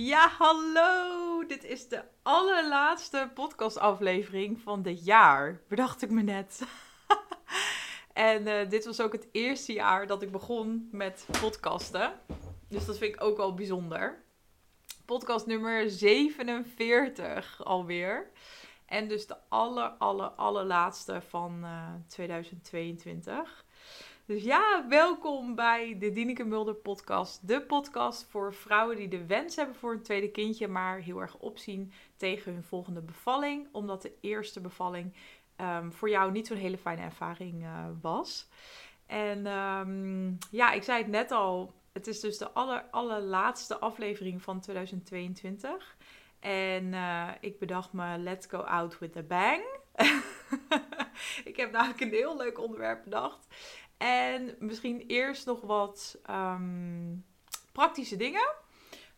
Ja, hallo! Dit is de allerlaatste podcastaflevering van dit jaar. Bedacht ik me net. en uh, dit was ook het eerste jaar dat ik begon met podcasten. Dus dat vind ik ook wel bijzonder. Podcast nummer 47 alweer. En dus de aller, aller, allerlaatste van uh, 2022. Dus ja, welkom bij de Dineke Mulder podcast. De podcast voor vrouwen die de wens hebben voor een tweede kindje, maar heel erg opzien tegen hun volgende bevalling. Omdat de eerste bevalling um, voor jou niet zo'n hele fijne ervaring uh, was. En um, ja, ik zei het net al, het is dus de aller, allerlaatste aflevering van 2022. En uh, ik bedacht me, let's go out with a bang. ik heb namelijk een heel leuk onderwerp bedacht. En misschien eerst nog wat um, praktische dingen.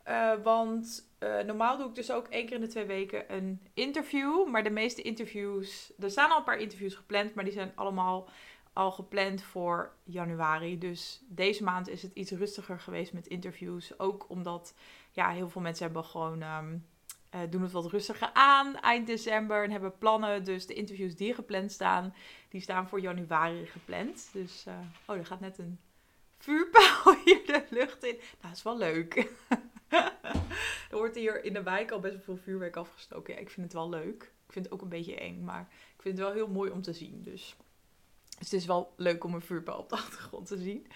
Uh, want uh, normaal doe ik dus ook één keer in de twee weken een interview. Maar de meeste interviews, er staan al een paar interviews gepland, maar die zijn allemaal al gepland voor januari. Dus deze maand is het iets rustiger geweest met interviews. Ook omdat ja, heel veel mensen hebben gewoon um, uh, doen het wat rustiger aan eind december en hebben plannen. Dus de interviews die gepland staan, die staan voor januari gepland. Dus, uh, oh, er gaat net een vuurpijl hier de lucht in. Nou, is wel leuk. er wordt hier in de wijk al best wel veel vuurwerk afgestoken. Ja, ik vind het wel leuk. Ik vind het ook een beetje eng, maar ik vind het wel heel mooi om te zien. Dus, dus het is wel leuk om een vuurpijl op de achtergrond te zien.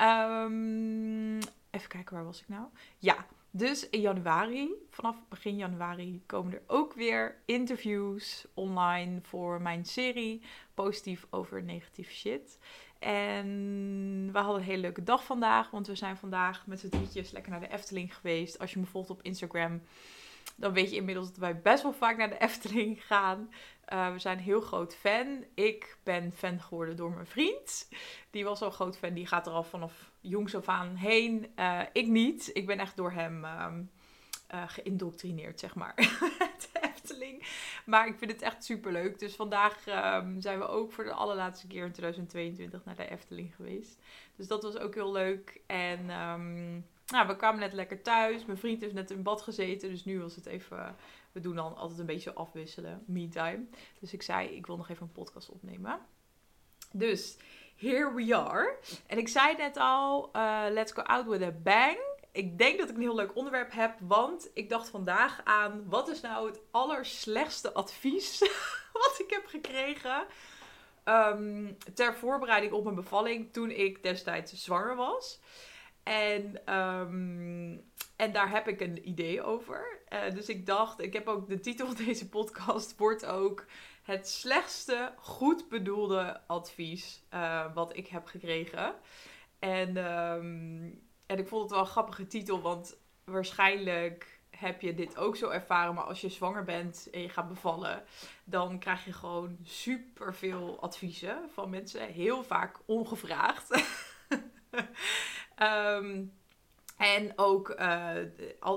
Um, even kijken, waar was ik nou? Ja, dus in januari, vanaf begin januari, komen er ook weer interviews online voor mijn serie Positief over negatief shit. En we hadden een hele leuke dag vandaag, want we zijn vandaag met z'n drietjes lekker naar de Efteling geweest. Als je me volgt op Instagram, dan weet je inmiddels dat wij best wel vaak naar de Efteling gaan. Uh, we zijn een heel groot fan. Ik ben fan geworden door mijn vriend. Die was al groot fan. Die gaat er al vanaf jongs af aan heen. Uh, ik niet. Ik ben echt door hem um, geïndoctrineerd, zeg maar. de Efteling. Maar ik vind het echt super leuk. Dus vandaag um, zijn we ook voor de allerlaatste keer in 2022 naar de Efteling geweest. Dus dat was ook heel leuk. En um, nou, we kwamen net lekker thuis. Mijn vriend heeft net in bad gezeten. Dus nu was het even. We doen dan altijd een beetje afwisselen. Me time. Dus ik zei, ik wil nog even een podcast opnemen. Dus here we are. En ik zei net al, uh, let's go out with a bang. Ik denk dat ik een heel leuk onderwerp heb, want ik dacht vandaag aan wat is nou het allerslechtste advies wat ik heb gekregen um, ter voorbereiding op mijn bevalling toen ik destijds zwanger was. En, um, en daar heb ik een idee over. Uh, dus ik dacht, ik heb ook de titel van deze podcast wordt ook het slechtste goed bedoelde advies uh, wat ik heb gekregen. En, um, en ik vond het wel een grappige titel, want waarschijnlijk heb je dit ook zo ervaren. Maar als je zwanger bent en je gaat bevallen, dan krijg je gewoon super veel adviezen van mensen. Heel vaak ongevraagd. um, en ook uh,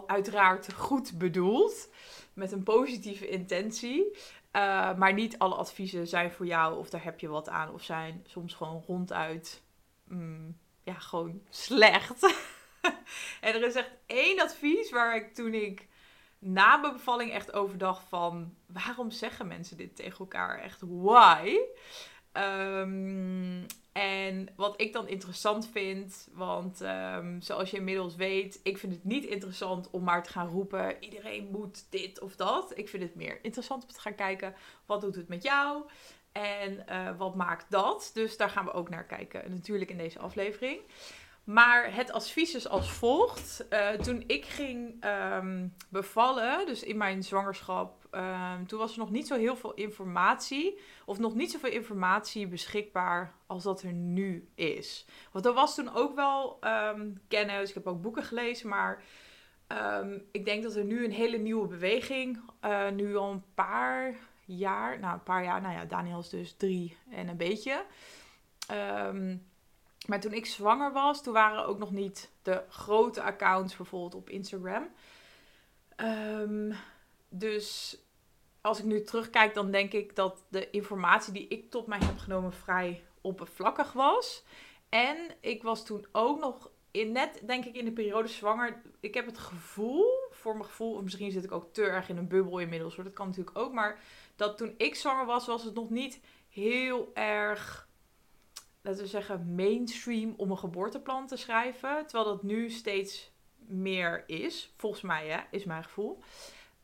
uiteraard goed bedoeld, met een positieve intentie. Uh, maar niet alle adviezen zijn voor jou of daar heb je wat aan. Of zijn soms gewoon ronduit, mm, ja, gewoon slecht. en er is echt één advies waar ik toen ik na mijn bevalling echt over dacht van... Waarom zeggen mensen dit tegen elkaar? Echt, why? Um, en wat ik dan interessant vind, want um, zoals je inmiddels weet, ik vind het niet interessant om maar te gaan roepen: iedereen moet dit of dat. Ik vind het meer interessant om te gaan kijken: wat doet het met jou? En uh, wat maakt dat? Dus daar gaan we ook naar kijken, natuurlijk in deze aflevering. Maar het advies is als volgt. Uh, toen ik ging um, bevallen, dus in mijn zwangerschap, um, toen was er nog niet zo heel veel informatie. Of nog niet zoveel informatie beschikbaar als dat er nu is. Want er was toen ook wel um, kennis. Ik heb ook boeken gelezen, maar ik denk dat er nu een hele nieuwe beweging, uh, nu al een paar jaar, nou een paar jaar, nou ja, Daniel is dus drie en een beetje. Maar toen ik zwanger was, toen waren ook nog niet de grote accounts bijvoorbeeld op Instagram. Dus als ik nu terugkijk, dan denk ik dat de informatie die ik tot mij heb genomen vrij oppervlakkig was. En ik was toen ook nog in, net, denk ik, in de periode zwanger. Ik heb het gevoel voor mijn gevoel. Misschien zit ik ook te erg in een bubbel inmiddels. Hoor. Dat kan natuurlijk ook. Maar dat toen ik zwanger was, was het nog niet heel erg, laten we zeggen, mainstream om een geboorteplan te schrijven. Terwijl dat nu steeds meer is. Volgens mij, hè, is mijn gevoel.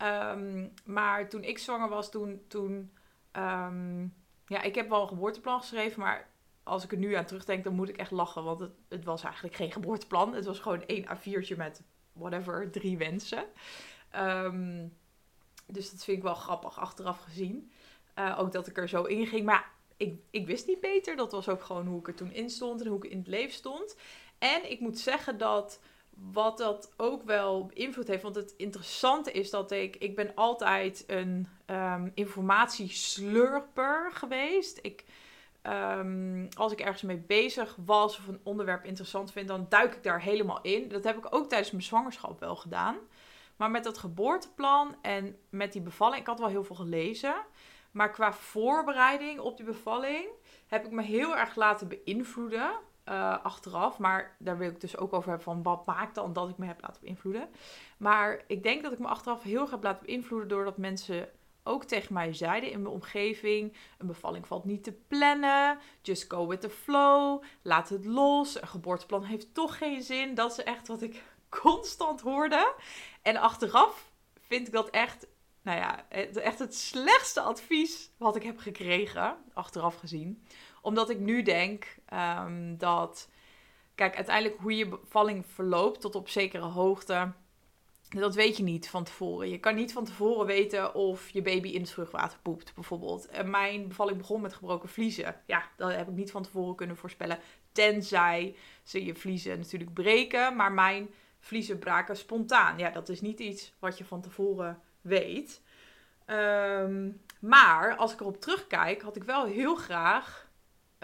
Ehm, maar toen ik zwanger was, toen. toen ehm, ja, ik heb wel een geboorteplan geschreven, maar als ik er nu aan terugdenk, dan moet ik echt lachen. Want het, het was eigenlijk geen geboorteplan. Het was gewoon één A4'tje met whatever, drie wensen. Ehm, dus dat vind ik wel grappig achteraf gezien. Uh, ook dat ik er zo in ging. Maar ik, ik wist niet beter. Dat was ook gewoon hoe ik er toen in stond en hoe ik in het leven stond. En ik moet zeggen dat wat dat ook wel invloed heeft. Want het interessante is dat ik... Ik ben altijd een um, informatieslurper geweest. Ik... Um, als ik ergens mee bezig was of een onderwerp interessant vind, dan duik ik daar helemaal in. Dat heb ik ook tijdens mijn zwangerschap wel gedaan. Maar met dat geboorteplan en met die bevalling, ik had wel heel veel gelezen. Maar qua voorbereiding op die bevalling heb ik me heel erg laten beïnvloeden. Uh, achteraf. Maar daar wil ik dus ook over hebben van wat maakt dan dat ik me heb laten beïnvloeden. Maar ik denk dat ik me achteraf heel erg heb laten beïnvloeden doordat mensen ook tegen mij zeiden in mijn omgeving: een bevalling valt niet te plannen. Just go with the flow. Laat het los. Een geboorteplan heeft toch geen zin. Dat is echt wat ik constant hoorde. En achteraf vind ik dat echt, nou ja, echt het slechtste advies wat ik heb gekregen, achteraf gezien. Omdat ik nu denk um, dat, kijk, uiteindelijk hoe je bevalling verloopt tot op zekere hoogte dat weet je niet van tevoren. Je kan niet van tevoren weten of je baby in het vruchtwater poept, bijvoorbeeld. En mijn bevalling begon met gebroken vliezen. Ja, dat heb ik niet van tevoren kunnen voorspellen. Tenzij ze je vliezen natuurlijk breken. Maar mijn vliezen braken spontaan. Ja, dat is niet iets wat je van tevoren weet. Ehm, maar als ik erop terugkijk, had ik wel heel graag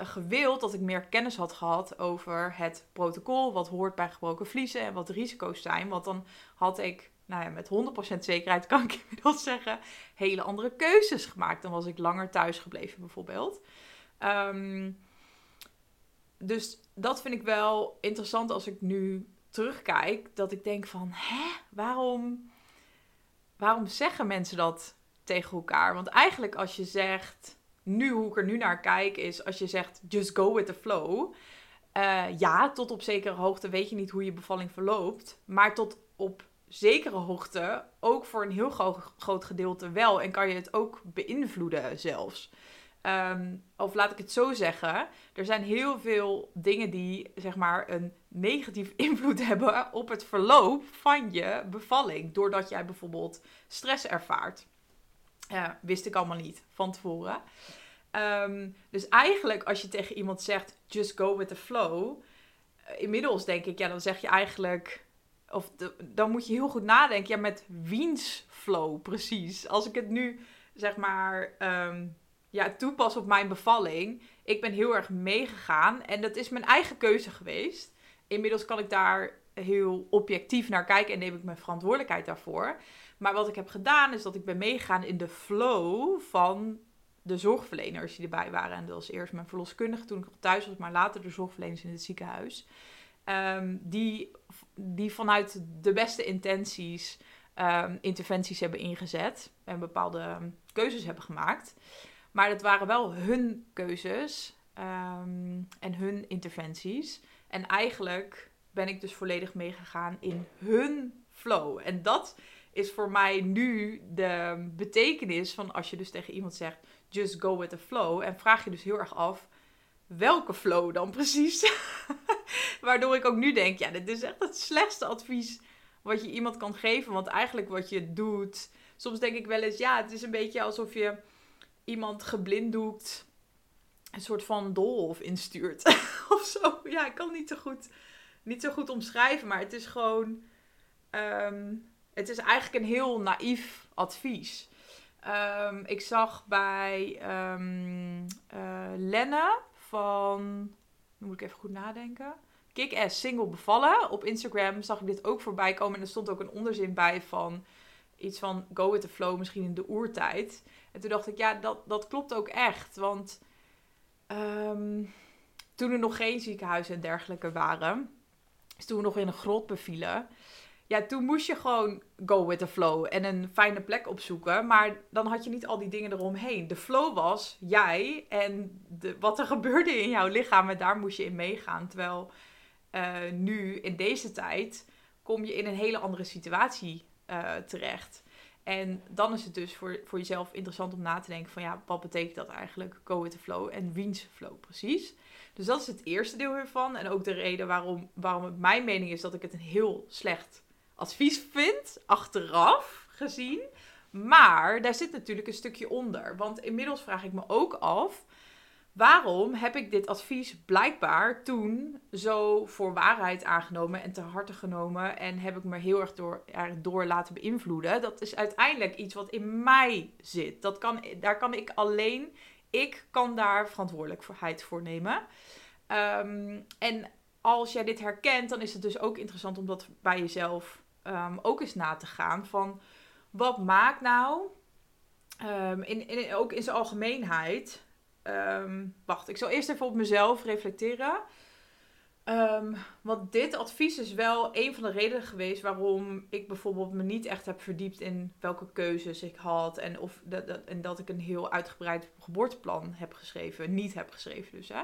gewild dat ik meer kennis had gehad over het protocol, wat hoort bij gebroken vliezen en wat de risico's zijn. Want dan had ik, nou ja, met 100% zekerheid kan ik inmiddels zeggen, hele andere keuzes gemaakt. Dan was ik langer thuis gebleven bijvoorbeeld. Ehm, dus dat vind ik wel interessant als ik nu terugkijk. Dat ik denk van, hè, waarom, waarom zeggen mensen dat tegen elkaar? Want eigenlijk als je zegt nu, hoe ik er nu naar kijk, is als je zegt just go with the flow. Uh, ja, tot op zekere hoogte weet je niet hoe je bevalling verloopt. Maar tot op zekere hoogte ook voor een heel groot gedeelte wel. En kan je het ook beïnvloeden zelfs. Um, of laat ik het zo zeggen. Er zijn heel veel dingen die zeg maar een negatief invloed hebben op het verloop van je bevalling. Doordat jij bijvoorbeeld stress ervaart. Ja, wist ik allemaal niet van tevoren. Um, dus eigenlijk als je tegen iemand zegt, just go with the flow. Eh, inmiddels denk ik, ja, dan zeg je eigenlijk... Of dan moet je heel goed nadenken, ja, met wiens flow precies. Als ik het nu, zeg maar, um, ja, toepas op mijn bevalling. Ik ben heel erg meegegaan en dat is mijn eigen keuze geweest. Inmiddels kan ik daar heel objectief naar kijken en neem ik mijn verantwoordelijkheid daarvoor. Maar wat ik heb gedaan is dat ik ben meegegaan in de flow van de zorgverleners die erbij waren. En dat was eerst mijn verloskundige toen ik nog thuis was, maar later de zorgverleners in het ziekenhuis. Ehm, die, die vanuit de beste intenties um, interventies hebben ingezet en bepaalde ehm, keuzes hebben gemaakt. Maar dat waren wel hun keuzes en hun interventies. En eigenlijk ben ik dus volledig meegegaan in hun flow. En dat is voor mij nu de betekenis van als je dus tegen iemand zegt: just go with the flow. En vraag je dus heel erg af welke flow dan precies. Waardoor ik ook nu denk: ja, dit is echt het slechtste advies wat je iemand kan geven. Want eigenlijk wat je doet. Soms denk ik wel eens: ja, het is een beetje alsof je iemand geblinddoekt. Een soort van dolhof instuurt. of zo. Ja, ik kan niet zo goed, niet zo goed omschrijven. Maar het is gewoon. Ehm, het is eigenlijk een heel naïef advies. Um, ik zag bij um, Lenne van. Moet ik even goed nadenken. Kick-ass single bevallen. Op Instagram zag ik dit ook voorbij komen. En er stond ook een onderzin bij van iets van go with the flow, misschien in de oertijd. En toen dacht ik, ja, dat, dat klopt ook echt. Want um, toen er nog geen ziekenhuizen en dergelijke waren, toen we nog in een grot bevielen, ja, toen moest je gewoon go with the flow en een fijne plek opzoeken. Maar dan had je niet al die dingen eromheen. De flow was jij en de, wat er gebeurde in jouw lichaam en daar moest je in meegaan. Terwijl uh, nu, in deze tijd, kom je in een hele andere situatie uh, terecht. En dan is het dus voor, voor jezelf interessant om na te denken van ja, wat betekent dat eigenlijk? Go with the flow en wiens flow precies. Dus dat is het eerste deel hiervan. En ook de reden waarom, waarom het mijn mening is dat ik het een heel slecht advies vind, achteraf gezien. Maar daar zit natuurlijk een stukje onder. Want inmiddels vraag ik me ook af. Waarom heb ik dit advies blijkbaar toen zo voor waarheid aangenomen en te harte genomen en heb ik me heel erg door, door laten beïnvloeden? Dat is uiteindelijk iets wat in mij zit. Dat kan, daar kan ik alleen, ik kan daar verantwoordelijkheid voor nemen. Um, en als jij dit herkent, dan is het dus ook interessant om dat bij jezelf um, ook eens na te gaan. Van wat maakt nou, um, in, in, ook in zijn algemeenheid. Um, wacht, ik zal eerst even op mezelf reflecteren. want dit advies is wel een van de redenen geweest waarom ik bijvoorbeeld me niet echt heb verdiept in welke keuzes ik had. En, of dat, dat, en dat ik een heel uitgebreid geboorteplan heb geschreven. Niet heb geschreven dus. Hè.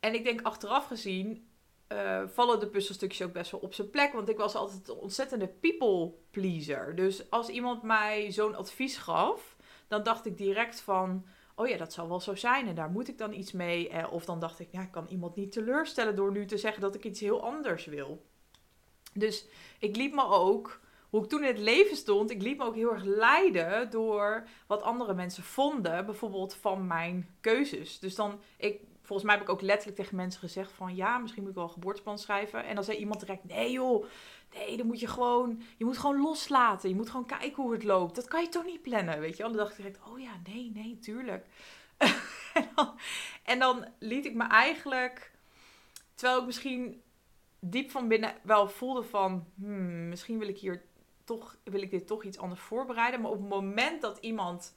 en ik denk achteraf gezien uh, vallen de puzzelstukjes ook best wel op zijn plek. Want ik was altijd een ontzettende people pleaser. Dus als iemand mij zo'n advies gaf, dan dacht ik direct van. Oh ja, dat zal wel zo zijn en daar moet ik dan iets mee. Eh, of dan dacht ik, ja, ik kan iemand niet teleurstellen door nu te zeggen dat ik iets heel anders wil. Dus ik liep me ook, hoe ik toen in het leven stond, ik liep me ook heel erg leiden door wat andere mensen vonden, bijvoorbeeld van mijn keuzes. Dus dan, ik volgens mij heb ik ook letterlijk tegen mensen gezegd van ja, misschien moet ik wel een geboorteplan schrijven. En dan zei iemand direct, nee joh, nee, dan moet je gewoon, je moet gewoon loslaten. Je moet gewoon kijken hoe het loopt. Dat kan je toch niet plannen, weet je wel. Dan dacht ik direct, oh ja, nee, nee, tuurlijk. en, dan, en dan liet ik me eigenlijk, terwijl ik misschien diep van binnen wel voelde van, hmm, misschien wil ik hier toch, wil ik dit toch iets anders voorbereiden. Maar op het moment dat iemand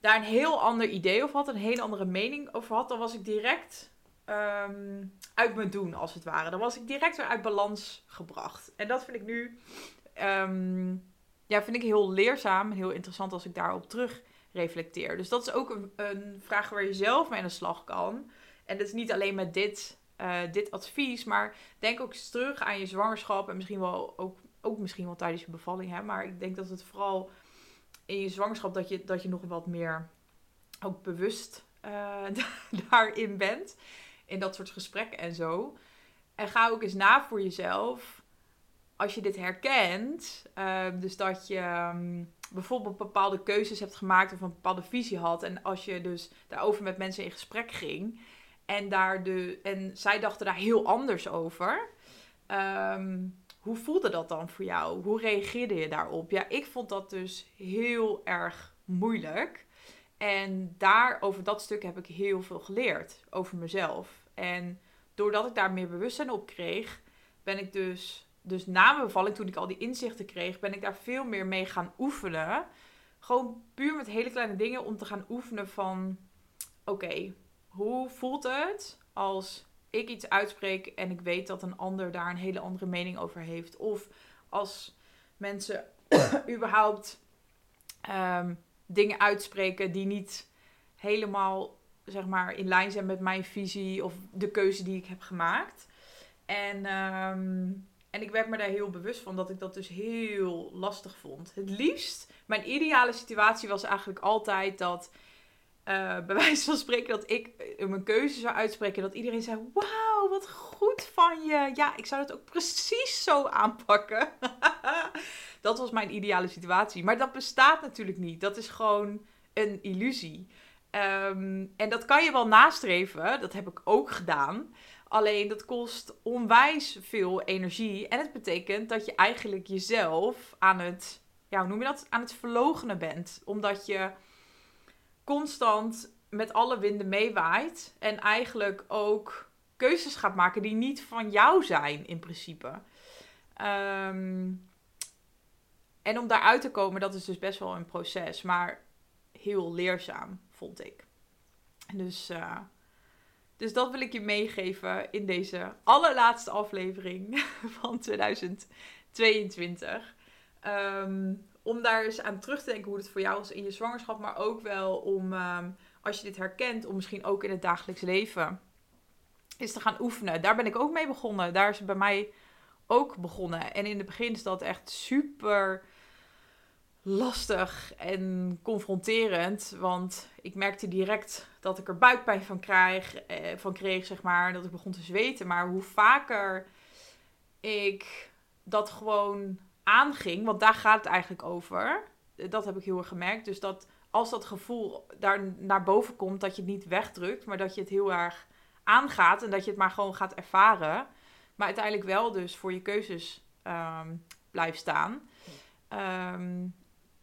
daar een heel ander idee over had, een hele andere mening over had, dan was ik direct ehm, uit mijn doen, als het ware. Dan was ik direct weer uit balans gebracht. En dat vind ik nu, um, ja, vind ik heel leerzaam en heel interessant als ik daarop terug reflecteer. Dus dat is ook een, een vraag waar je zelf mee aan de slag kan. En dat is niet alleen met dit, uh, dit advies, maar denk ook eens terug aan je zwangerschap en misschien wel ook, ook misschien wel tijdens je bevalling. Hè? Maar ik denk dat het vooral in je zwangerschap dat je, dat je nog wat meer ook bewust uh, daarin bent. In dat soort gesprekken en zo. En ga ook eens na voor jezelf. Als je dit herkent, uh, dus dat je um, bijvoorbeeld bepaalde keuzes hebt gemaakt of een bepaalde visie had. En als je dus daarover met mensen in gesprek ging. En, daar de, en zij dachten daar heel anders over. Um, hoe voelde dat dan voor jou? Hoe reageerde je daarop? Ja, ik vond dat dus heel erg moeilijk. En daar, over dat stuk heb ik heel veel geleerd over mezelf. En doordat ik daar meer bewustzijn op kreeg, ben ik dus, dus na mijn bevalling, toen ik al die inzichten kreeg, ben ik daar veel meer mee gaan oefenen. Gewoon puur met hele kleine dingen om te gaan oefenen van, oké, hoe voelt het als ik iets uitspreek en ik weet dat een ander daar een hele andere mening over heeft. Of als mensen überhaupt um, dingen uitspreken die niet helemaal zeg maar, in lijn zijn met mijn visie of de keuze die ik heb gemaakt. En, um, en ik werd me daar heel bewust van dat ik dat dus heel lastig vond. Het liefst, mijn ideale situatie was eigenlijk altijd dat uh, bij wijze van spreken dat ik uh, mijn keuze zou uitspreken. Dat iedereen zei: Wauw, wat goed van je. Ja, ik zou het ook precies zo aanpakken. dat was mijn ideale situatie. Maar dat bestaat natuurlijk niet. Dat is gewoon een illusie. Um, en dat kan je wel nastreven. Dat heb ik ook gedaan. Alleen dat kost onwijs veel energie. En het betekent dat je eigenlijk jezelf aan het, ja, hoe noem je dat? Aan het verlogenen bent. Omdat je constant met alle winden meewaait. En eigenlijk ook keuzes gaat maken die niet van jou zijn, in principe. Um, en om daaruit te komen, dat is dus best wel een proces. Maar heel leerzaam, vond ik. Dus, uh, Dus dat wil ik je meegeven in deze allerlaatste aflevering van 2022. Ehm, om daar eens aan terug te denken hoe het voor jou was in je zwangerschap. Maar ook wel om, ehm, als je dit herkent, om misschien ook in het dagelijks leven is te gaan oefenen. Daar ben ik ook mee begonnen. Daar is het bij mij ook begonnen. En in het begin is dat echt super lastig en confronterend. Want ik merkte direct dat ik er buikpijn van, krijg, eh, van kreeg, zeg maar. Dat ik begon te zweten. Maar hoe vaker ik dat gewoon aanging, want daar gaat het eigenlijk over. Dat heb ik heel erg gemerkt. Dus dat als dat gevoel daar naar boven komt, dat je het niet wegdrukt, maar dat je het heel erg aangaat en dat je het maar gewoon gaat ervaren. Maar uiteindelijk wel dus voor je keuzes um, blijft staan. Ehm,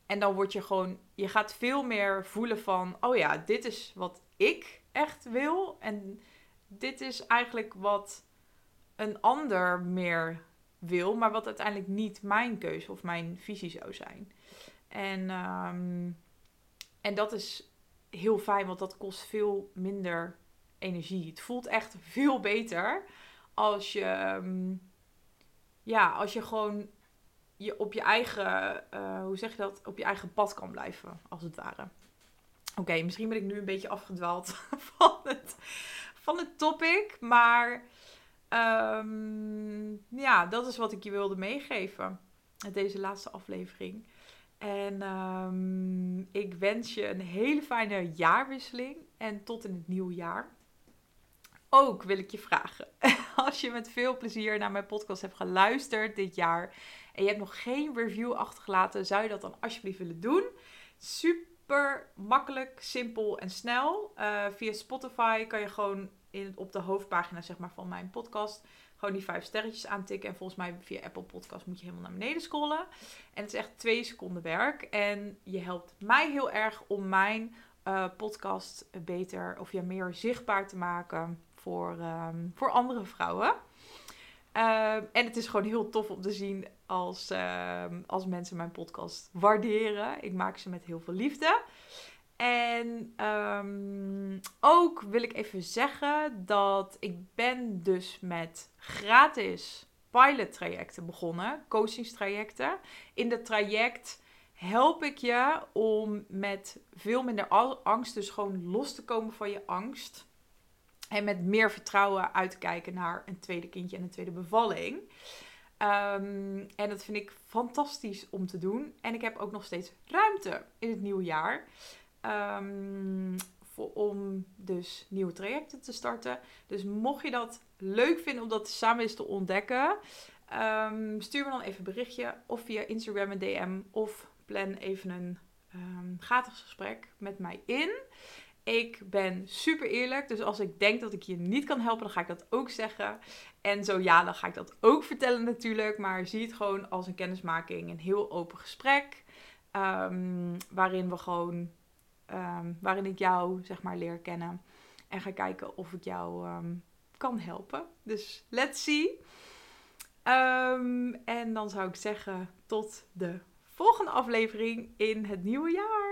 en dan word je gewoon, je gaat veel meer voelen van, oh ja, dit is wat ik echt wil. En dit is eigenlijk wat een ander meer wil, maar wat uiteindelijk niet mijn keuze of mijn visie zou zijn. En, um, en dat is heel fijn, want dat kost veel minder energie. Het voelt echt veel beter als je, ehm, ja, als je gewoon je op je eigen, uh, hoe zeg je dat, op je eigen pad kan blijven, als het ware. Oké, misschien ben ik nu een beetje afgedwaald van het, van het topic, maar um, ja, dat is wat ik je wilde meegeven. Deze laatste aflevering. En um, ik wens je een hele fijne jaarwisseling en tot in het nieuwe jaar ook wil ik je vragen. Als je met veel plezier naar mijn podcast hebt geluisterd dit jaar en je hebt nog geen review achtergelaten, zou je dat dan alsjeblieft willen doen? Super makkelijk, simpel en snel. Uh, via Spotify kan je gewoon in, op de hoofdpagina zeg maar, van mijn podcast gewoon die vijf sterretjes aantikken. En volgens mij via Apple Podcast moet je helemaal naar beneden scrollen. En het is echt twee seconden werk. En je helpt mij heel erg om mijn uh, podcast beter of ja, meer zichtbaar te maken voor, um, voor andere vrouwen. Uh, en het is gewoon heel tof om te zien als, uh, als mensen mijn podcast waarderen. Ik maak ze met heel veel liefde. En um, ook wil ik even zeggen dat ik ben dus met gratis pilot trajecten begonnen, coachingstrajecten. In dat traject help ik je om met veel minder angst, dus gewoon los te komen van je angst. En met meer vertrouwen uit te kijken naar een tweede kindje en een tweede bevalling. Um, en dat vind ik fantastisch om te doen. En ik heb ook nog steeds ruimte in het nieuwe jaar. Um, voor, om dus nieuwe trajecten te starten. Dus mocht je dat leuk vinden om dat samen eens te ontdekken, um, stuur me dan even een berichtje. Of via Instagram een DM. Of plan even een gratis gesprek met mij in. Ik ben super eerlijk, dus als ik denk dat ik je niet kan helpen, dan ga ik dat ook zeggen. En zo ja, dan ga ik dat ook vertellen natuurlijk. Maar zie het gewoon als een kennismaking, een heel open gesprek. Um, waarin we gewoon, um, waarin ik jou zeg maar leer kennen. En ga kijken of ik jou um, kan helpen. Dus let's see. en dan zou ik zeggen tot de volgende aflevering in het nieuwe jaar.